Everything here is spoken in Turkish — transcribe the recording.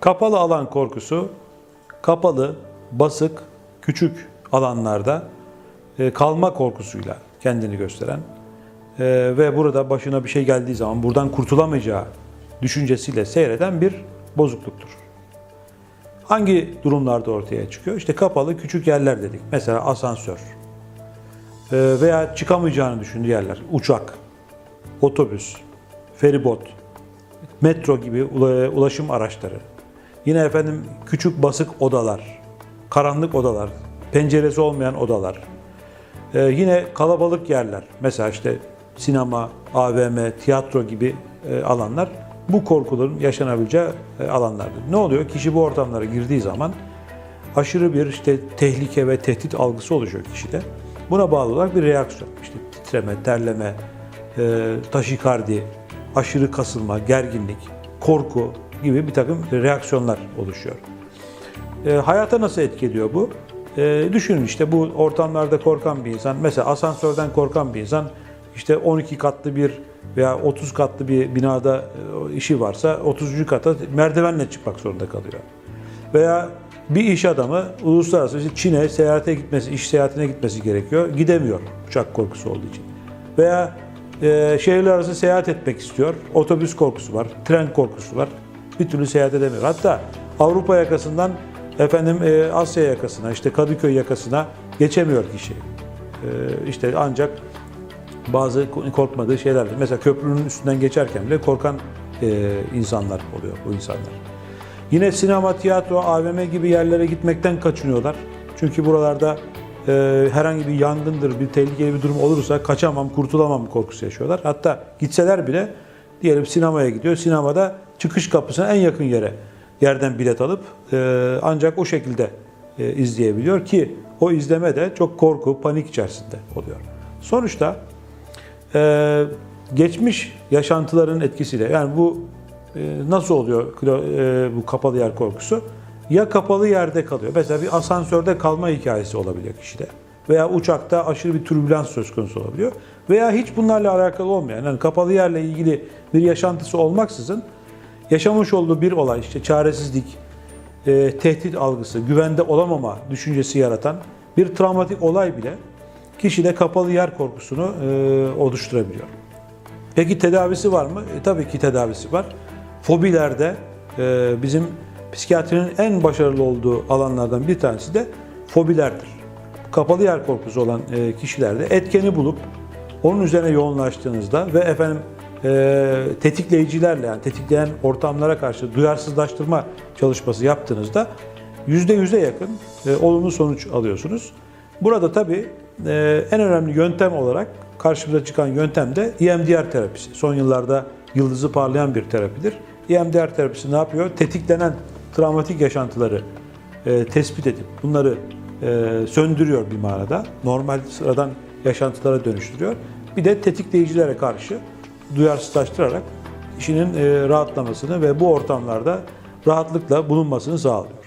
Kapalı alan korkusu, kapalı, basık, küçük alanlarda e, kalma korkusuyla kendini gösteren e, ve burada başına bir şey geldiği zaman buradan kurtulamayacağı düşüncesiyle seyreden bir bozukluktur. Hangi durumlarda ortaya çıkıyor? İşte kapalı küçük yerler dedik. Mesela asansör e, veya çıkamayacağını düşündüğü yerler. Uçak, otobüs, feribot, metro gibi ula- ulaşım araçları. Yine efendim küçük basık odalar, karanlık odalar, penceresi olmayan odalar. Ee, yine kalabalık yerler. Mesela işte sinema, AVM, tiyatro gibi e, alanlar bu korkuların yaşanabileceği e, alanlardır. Ne oluyor? Kişi bu ortamlara girdiği zaman aşırı bir işte tehlike ve tehdit algısı oluşuyor kişide. Buna bağlı olarak bir reaksiyon. İşte titreme, terleme, e, taşikardi, aşırı kasılma, gerginlik, korku gibi bir takım reaksiyonlar oluşuyor. E, hayata nasıl etki ediyor bu? E, düşünün işte bu ortamlarda korkan bir insan, mesela asansörden korkan bir insan, işte 12 katlı bir veya 30 katlı bir binada e, işi varsa 30. kata merdivenle çıkmak zorunda kalıyor. Veya bir iş adamı uluslararası işte Çin'e seyahate gitmesi, iş seyahatine gitmesi gerekiyor. Gidemiyor uçak korkusu olduğu için. Veya e, şehirler arası seyahat etmek istiyor. Otobüs korkusu var, tren korkusu var. Bir türlü seyahat edemiyor. Hatta Avrupa yakasından efendim e, Asya yakasına, işte Kadıköy yakasına geçemiyor kişi. E, işte ancak bazı korkmadığı şeyler. Mesela köprünün üstünden geçerken bile korkan e, insanlar oluyor bu insanlar. Yine sinema, tiyatro, AVM gibi yerlere gitmekten kaçınıyorlar. Çünkü buralarda e, herhangi bir yangındır, bir tehlikeli bir durum olursa kaçamam, kurtulamam korkusu yaşıyorlar. Hatta gitseler bile diyelim sinemaya gidiyor. Sinemada çıkış kapısına en yakın yere yerden bilet alıp e, ancak o şekilde e, izleyebiliyor ki o izleme de çok korku, panik içerisinde oluyor. Sonuçta ee, geçmiş yaşantıların etkisiyle yani bu e, nasıl oluyor e, bu kapalı yer korkusu? Ya kapalı yerde kalıyor. Mesela bir asansörde kalma hikayesi olabiliyor kişide. Veya uçakta aşırı bir türbülans söz konusu olabiliyor. Veya hiç bunlarla alakalı olmayan, yani kapalı yerle ilgili bir yaşantısı olmaksızın yaşamış olduğu bir olay, işte çaresizlik, e, tehdit algısı, güvende olamama düşüncesi yaratan bir travmatik olay bile kişide kapalı yer korkusunu e, oluşturabiliyor. Peki tedavisi var mı? E, tabii ki tedavisi var. Fobilerde e, bizim psikiyatrinin en başarılı olduğu alanlardan bir tanesi de fobilerdir. Kapalı yer korkusu olan e, kişilerde etkeni bulup onun üzerine yoğunlaştığınızda ve efendim e, tetikleyicilerle yani tetikleyen ortamlara karşı duyarsızlaştırma çalışması yaptığınızda %100'e yakın e, olumlu sonuç alıyorsunuz. Burada tabii e, en önemli yöntem olarak karşımıza çıkan yöntem de EMDR terapisi. Son yıllarda yıldızı parlayan bir terapidir. EMDR terapisi ne yapıyor? Tetiklenen travmatik yaşantıları e, tespit edip bunları e, söndürüyor bir manada. Normal sıradan yaşantılara dönüştürüyor. Bir de tetikleyicilere karşı duyarsızlaştırarak kişinin e, rahatlamasını ve bu ortamlarda rahatlıkla bulunmasını sağlıyor.